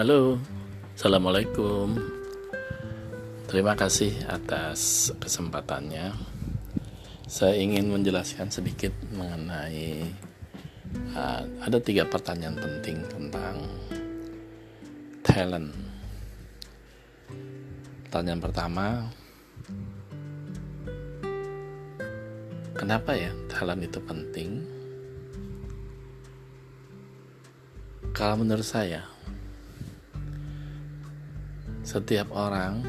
Halo, Assalamualaikum. Terima kasih atas kesempatannya. Saya ingin menjelaskan sedikit mengenai uh, Ada tiga pertanyaan penting tentang talent. Pertanyaan pertama Kenapa ya talent itu penting? Kalau menurut saya, setiap orang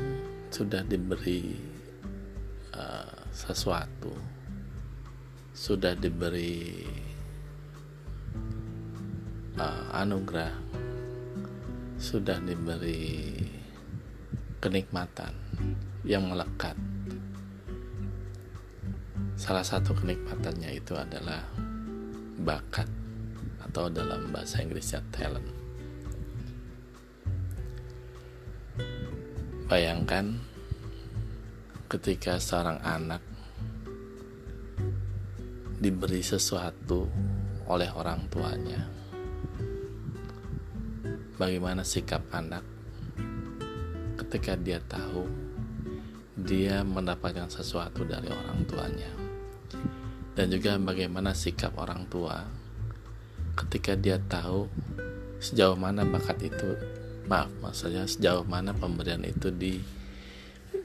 sudah diberi uh, sesuatu, sudah diberi uh, anugerah, sudah diberi kenikmatan yang melekat. Salah satu kenikmatannya itu adalah bakat atau dalam bahasa Inggrisnya talent. Bayangkan ketika seorang anak diberi sesuatu oleh orang tuanya. Bagaimana sikap anak ketika dia tahu dia mendapatkan sesuatu dari orang tuanya. Dan juga bagaimana sikap orang tua ketika dia tahu sejauh mana bakat itu maaf maksudnya sejauh mana pemberian itu di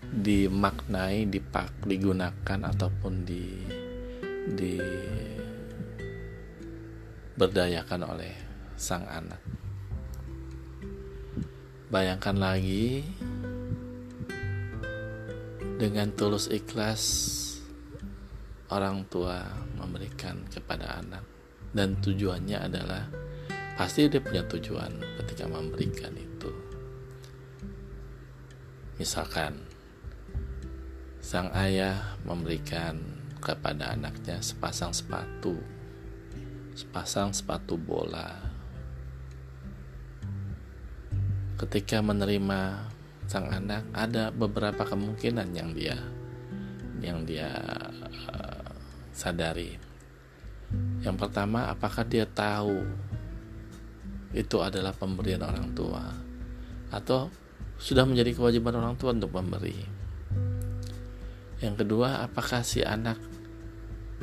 dimaknai dipak digunakan ataupun di di berdayakan oleh sang anak. Bayangkan lagi dengan tulus ikhlas orang tua memberikan kepada anak. Dan tujuannya adalah pasti dia punya tujuan ketika memberikan misalkan sang ayah memberikan kepada anaknya sepasang sepatu sepasang sepatu bola. Ketika menerima sang anak ada beberapa kemungkinan yang dia yang dia uh, sadari. Yang pertama apakah dia tahu itu adalah pemberian orang tua? Atau sudah menjadi kewajiban orang tua untuk memberi. Yang kedua, apakah si anak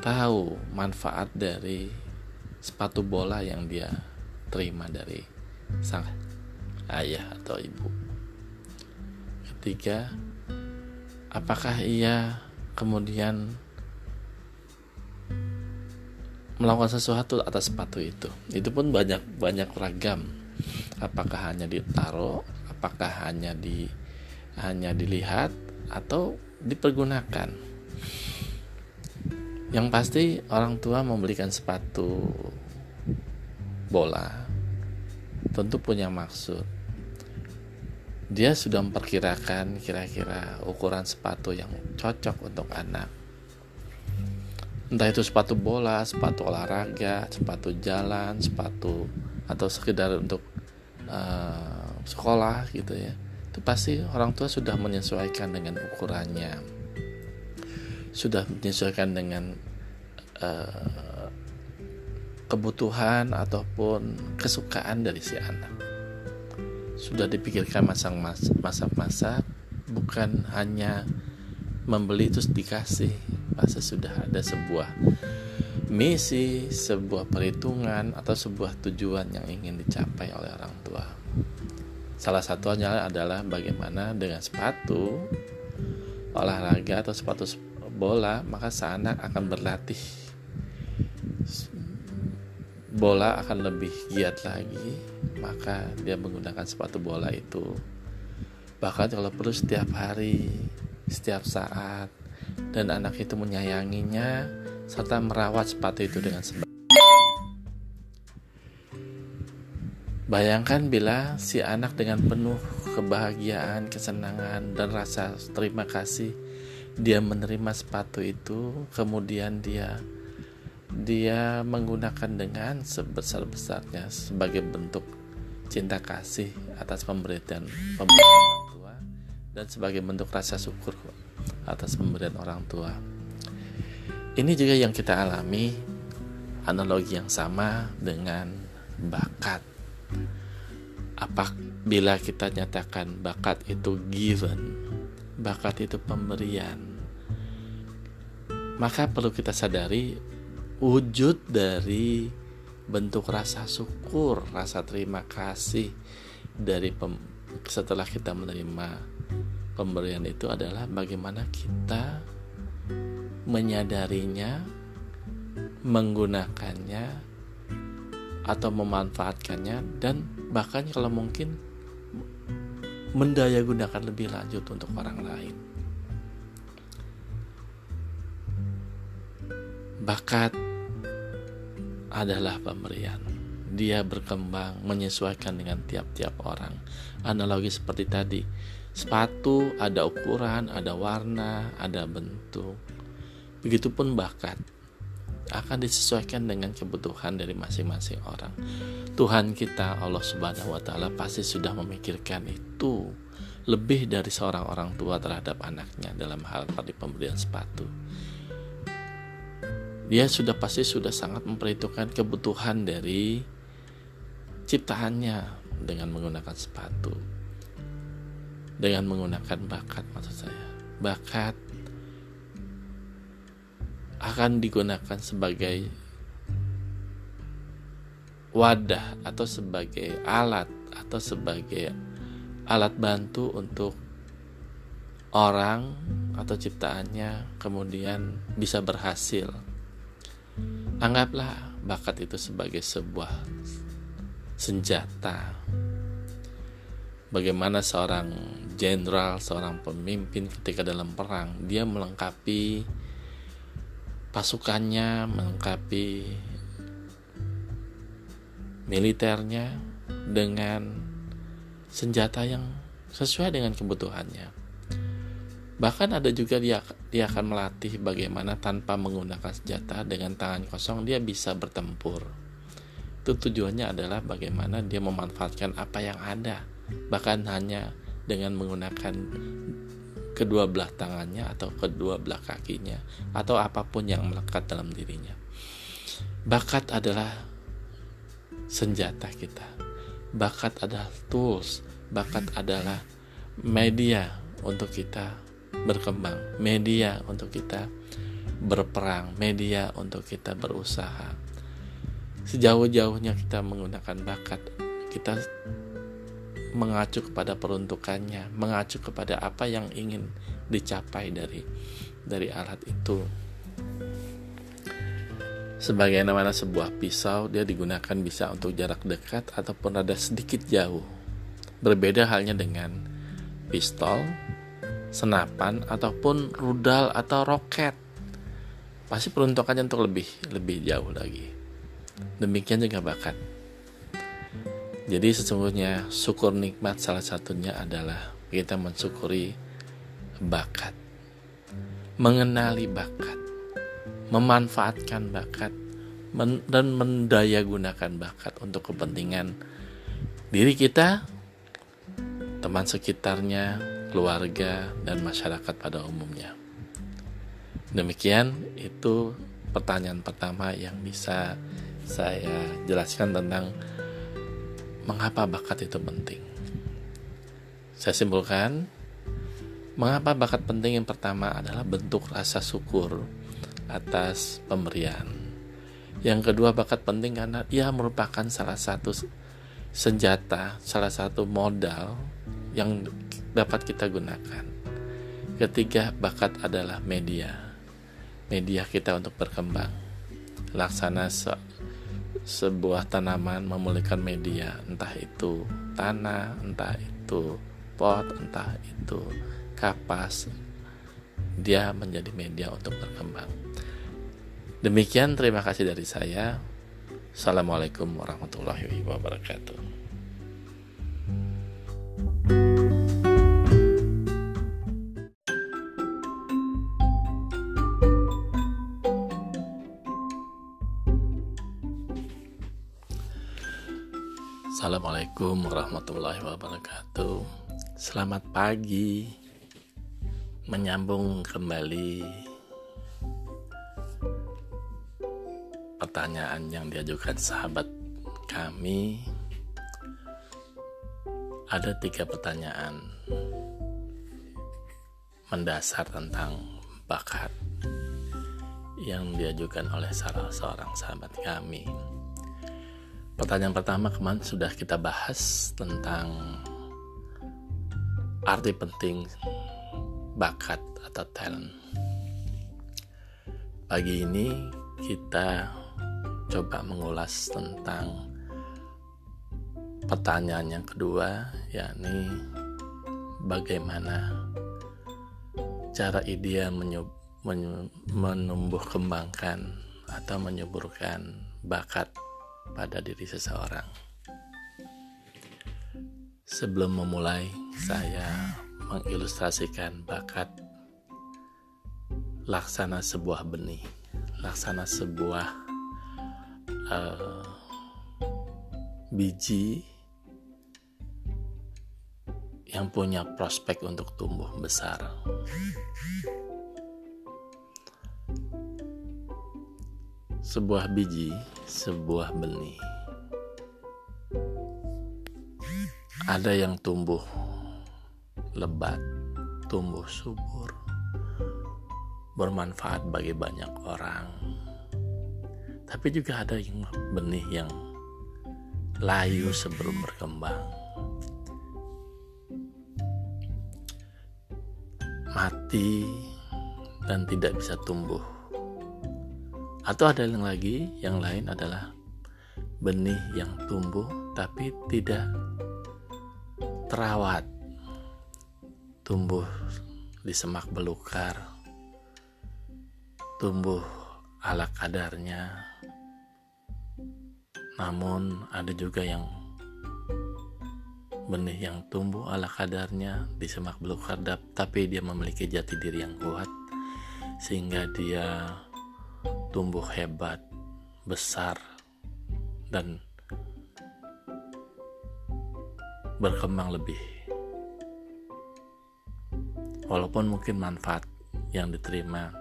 tahu manfaat dari sepatu bola yang dia terima dari sang ayah atau ibu? Ketiga, apakah ia kemudian melakukan sesuatu atas sepatu itu itu pun banyak banyak ragam apakah hanya ditaruh apakah hanya di hanya dilihat atau dipergunakan? Yang pasti orang tua membelikan sepatu bola tentu punya maksud. Dia sudah memperkirakan kira-kira ukuran sepatu yang cocok untuk anak. Entah itu sepatu bola, sepatu olahraga, sepatu jalan, sepatu atau sekedar untuk uh, sekolah gitu ya. Itu pasti orang tua sudah menyesuaikan dengan ukurannya. Sudah menyesuaikan dengan uh, kebutuhan ataupun kesukaan dari si anak. Sudah dipikirkan masa-masa bukan hanya membeli terus dikasih pasti sudah ada sebuah misi, sebuah perhitungan atau sebuah tujuan yang ingin dicapai oleh orang tua. Salah satunya adalah bagaimana dengan sepatu olahraga atau sepatu bola, maka anak akan berlatih. Bola akan lebih giat lagi, maka dia menggunakan sepatu bola itu. Bahkan kalau perlu setiap hari, setiap saat, dan anak itu menyayanginya serta merawat sepatu itu dengan sebaik. Bayangkan bila si anak dengan penuh kebahagiaan, kesenangan, dan rasa terima kasih dia menerima sepatu itu, kemudian dia dia menggunakan dengan sebesar-besarnya sebagai bentuk cinta kasih atas pemberian pemberian orang tua dan sebagai bentuk rasa syukur atas pemberian orang tua. Ini juga yang kita alami, analogi yang sama dengan bakat. Apabila kita nyatakan bakat itu given bakat itu pemberian maka perlu kita sadari wujud dari bentuk rasa syukur rasa terima kasih dari pem, setelah kita menerima pemberian itu adalah bagaimana kita menyadarinya menggunakannya atau memanfaatkannya dan bahkan kalau mungkin mendaya gunakan lebih lanjut untuk orang lain. Bakat adalah pemberian. Dia berkembang menyesuaikan dengan tiap-tiap orang. Analogi seperti tadi, sepatu ada ukuran, ada warna, ada bentuk. Begitupun bakat akan disesuaikan dengan kebutuhan dari masing-masing orang. Tuhan kita Allah Subhanahu wa taala pasti sudah memikirkan itu lebih dari seorang orang tua terhadap anaknya dalam hal pada pemberian sepatu. Dia sudah pasti sudah sangat memperhitungkan kebutuhan dari ciptaannya dengan menggunakan sepatu. Dengan menggunakan bakat maksud saya. Bakat akan digunakan sebagai wadah atau sebagai alat atau sebagai alat bantu untuk orang atau ciptaannya kemudian bisa berhasil. Anggaplah bakat itu sebagai sebuah senjata. Bagaimana seorang jenderal, seorang pemimpin ketika dalam perang, dia melengkapi pasukannya melengkapi militernya dengan senjata yang sesuai dengan kebutuhannya. Bahkan ada juga dia dia akan melatih bagaimana tanpa menggunakan senjata dengan tangan kosong dia bisa bertempur. Itu tujuannya adalah bagaimana dia memanfaatkan apa yang ada, bahkan hanya dengan menggunakan kedua belah tangannya atau kedua belah kakinya atau apa pun yang melekat dalam dirinya. Bakat adalah senjata kita. Bakat adalah tools, bakat adalah media untuk kita berkembang, media untuk kita berperang, media untuk kita berusaha. Sejauh-jauhnya kita menggunakan bakat, kita mengacu kepada peruntukannya, mengacu kepada apa yang ingin dicapai dari dari alat itu. Sebagai mana sebuah pisau, dia digunakan bisa untuk jarak dekat ataupun ada sedikit jauh. Berbeda halnya dengan pistol, senapan ataupun rudal atau roket. Pasti peruntukannya untuk lebih lebih jauh lagi. Demikian juga bakat jadi sesungguhnya syukur nikmat salah satunya adalah kita mensyukuri bakat. Mengenali bakat. Memanfaatkan bakat dan mendaya gunakan bakat untuk kepentingan diri kita, teman sekitarnya, keluarga, dan masyarakat pada umumnya. Demikian itu pertanyaan pertama yang bisa saya jelaskan tentang mengapa bakat itu penting. Saya simpulkan, mengapa bakat penting yang pertama adalah bentuk rasa syukur atas pemberian. Yang kedua, bakat penting karena ia merupakan salah satu senjata, salah satu modal yang dapat kita gunakan. Ketiga, bakat adalah media. Media kita untuk berkembang. Laksana sebuah tanaman memulihkan media, entah itu tanah, entah itu pot, entah itu kapas, dia menjadi media untuk berkembang. Demikian terima kasih dari saya. Assalamualaikum warahmatullahi wabarakatuh. Assalamualaikum warahmatullahi wabarakatuh. Selamat pagi. Menyambung kembali Pertanyaan yang diajukan sahabat kami. Ada tiga pertanyaan mendasar tentang bakat yang diajukan oleh salah seorang sahabat kami. Pertanyaan pertama kemarin sudah kita bahas tentang arti penting bakat atau talent. Pagi ini kita coba mengulas tentang pertanyaan yang kedua, yakni bagaimana cara ideal menumbuh kembangkan atau menyuburkan bakat pada diri seseorang. Sebelum memulai, saya mengilustrasikan bakat laksana sebuah benih, laksana sebuah uh, biji yang punya prospek untuk tumbuh besar. Sebuah biji, sebuah benih. Ada yang tumbuh lebat, tumbuh subur, bermanfaat bagi banyak orang. Tapi juga ada yang benih yang layu sebelum berkembang. Mati dan tidak bisa tumbuh atau ada yang lagi, yang lain adalah benih yang tumbuh tapi tidak terawat. Tumbuh di semak belukar, tumbuh ala kadarnya. Namun ada juga yang benih yang tumbuh ala kadarnya di semak belukar tapi dia memiliki jati diri yang kuat sehingga dia tumbuh hebat, besar, dan berkembang lebih. Walaupun mungkin manfaat yang diterima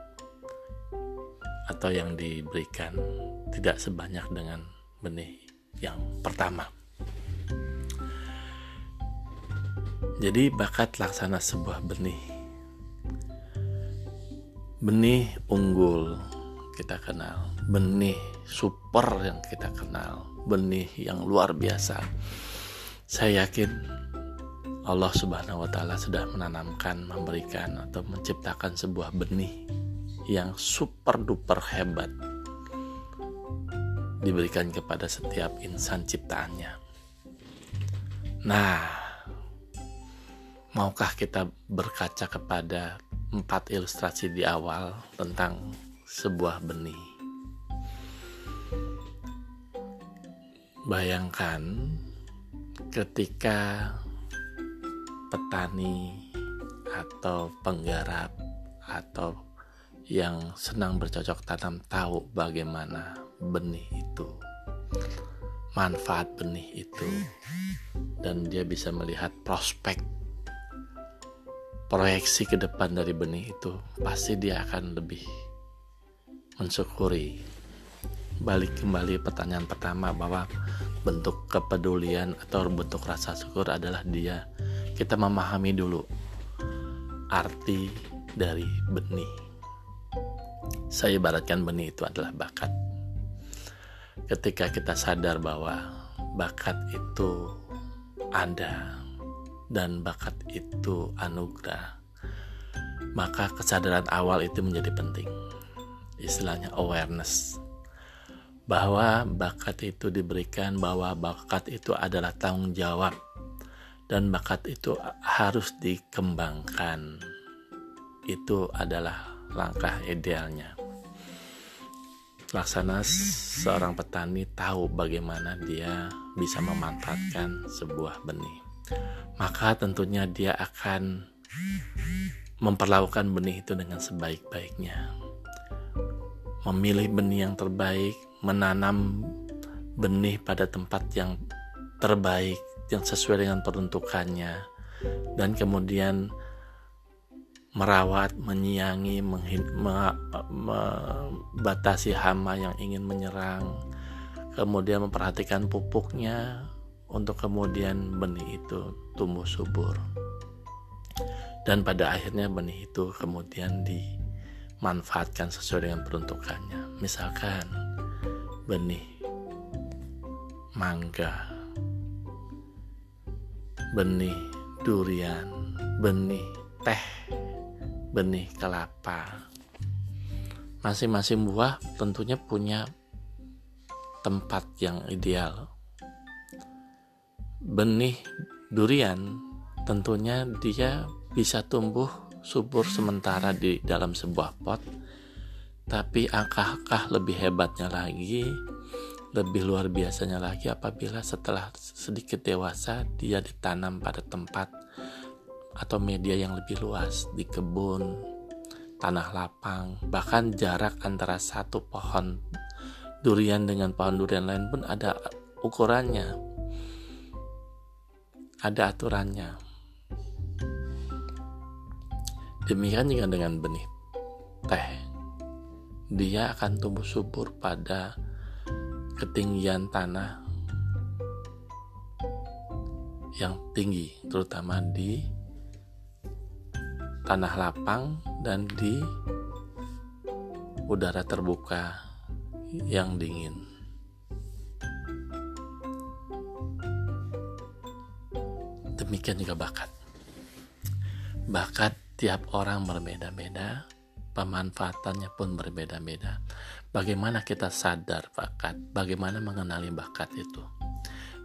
atau yang diberikan tidak sebanyak dengan benih yang pertama. Jadi bakat laksana sebuah benih. Benih unggul kita kenal, benih super yang kita kenal, benih yang luar biasa. Saya yakin Allah Subhanahu wa taala sudah menanamkan, memberikan atau menciptakan sebuah benih yang super duper hebat diberikan kepada setiap insan ciptaannya. Nah, maukah kita berkaca kepada empat ilustrasi di awal tentang sebuah benih. Bayangkan ketika petani atau penggarap atau yang senang bercocok tanam tahu bagaimana benih itu, manfaat benih itu, dan dia bisa melihat prospek proyeksi ke depan dari benih itu, pasti dia akan lebih mensyukuri. Balik kembali pertanyaan pertama bahwa bentuk kepedulian atau bentuk rasa syukur adalah dia. Kita memahami dulu arti dari benih. Saya ibaratkan benih itu adalah bakat. Ketika kita sadar bahwa bakat itu ada dan bakat itu anugerah maka kesadaran awal itu menjadi penting istilahnya awareness bahwa bakat itu diberikan bahwa bakat itu adalah tanggung jawab dan bakat itu harus dikembangkan. Itu adalah langkah idealnya. Laksana seorang petani tahu bagaimana dia bisa memanfaatkan sebuah benih. Maka tentunya dia akan memperlakukan benih itu dengan sebaik-baiknya memilih benih yang terbaik, menanam benih pada tempat yang terbaik, yang sesuai dengan peruntukannya, dan kemudian merawat, menyiangi, membatasi hama yang ingin menyerang, kemudian memperhatikan pupuknya untuk kemudian benih itu tumbuh subur. Dan pada akhirnya benih itu kemudian dimanfaatkan sesuai dengan peruntukannya. Misalkan benih mangga benih durian benih teh benih kelapa. Masing-masing buah tentunya punya tempat yang ideal. Benih durian tentunya dia bisa tumbuh subur sementara di dalam sebuah pot tapi angka-angka lebih hebatnya lagi lebih luar biasanya lagi apabila setelah sedikit dewasa dia ditanam pada tempat atau media yang lebih luas di kebun tanah lapang bahkan jarak antara satu pohon durian dengan pohon durian lain pun ada ukurannya ada aturannya. Demikian juga dengan benih teh. Dia akan tumbuh subur pada ketinggian tanah yang tinggi, terutama di tanah lapang dan di udara terbuka yang dingin. demikian juga bakat. Bakat tiap orang berbeda-beda, pemanfaatannya pun berbeda-beda. Bagaimana kita sadar bakat, bagaimana mengenali bakat itu.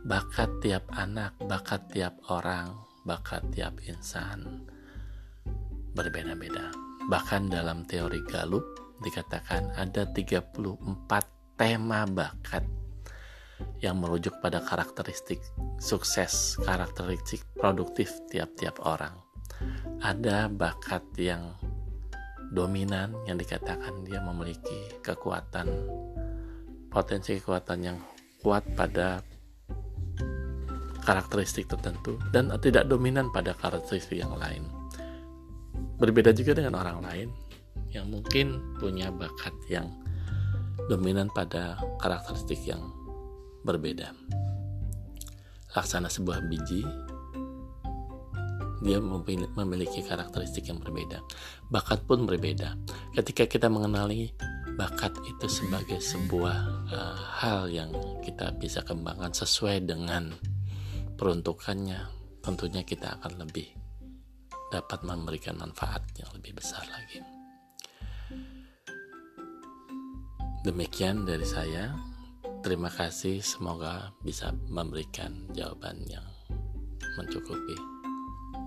Bakat tiap anak, bakat tiap orang, bakat tiap insan berbeda-beda. Bahkan dalam teori Galup dikatakan ada 34 tema bakat yang merujuk pada karakteristik sukses, karakteristik produktif tiap-tiap orang. Ada bakat yang dominan yang dikatakan dia memiliki kekuatan potensi kekuatan yang kuat pada karakteristik tertentu dan tidak dominan pada karakteristik yang lain. Berbeda juga dengan orang lain yang mungkin punya bakat yang dominan pada karakteristik yang berbeda. Laksana sebuah biji, dia memiliki karakteristik yang berbeda. Bakat pun berbeda. Ketika kita mengenali bakat itu sebagai sebuah uh, hal yang kita bisa kembangkan sesuai dengan peruntukannya, tentunya kita akan lebih dapat memberikan manfaat yang lebih besar lagi. Demikian dari saya. Terima kasih, semoga bisa memberikan jawaban yang mencukupi.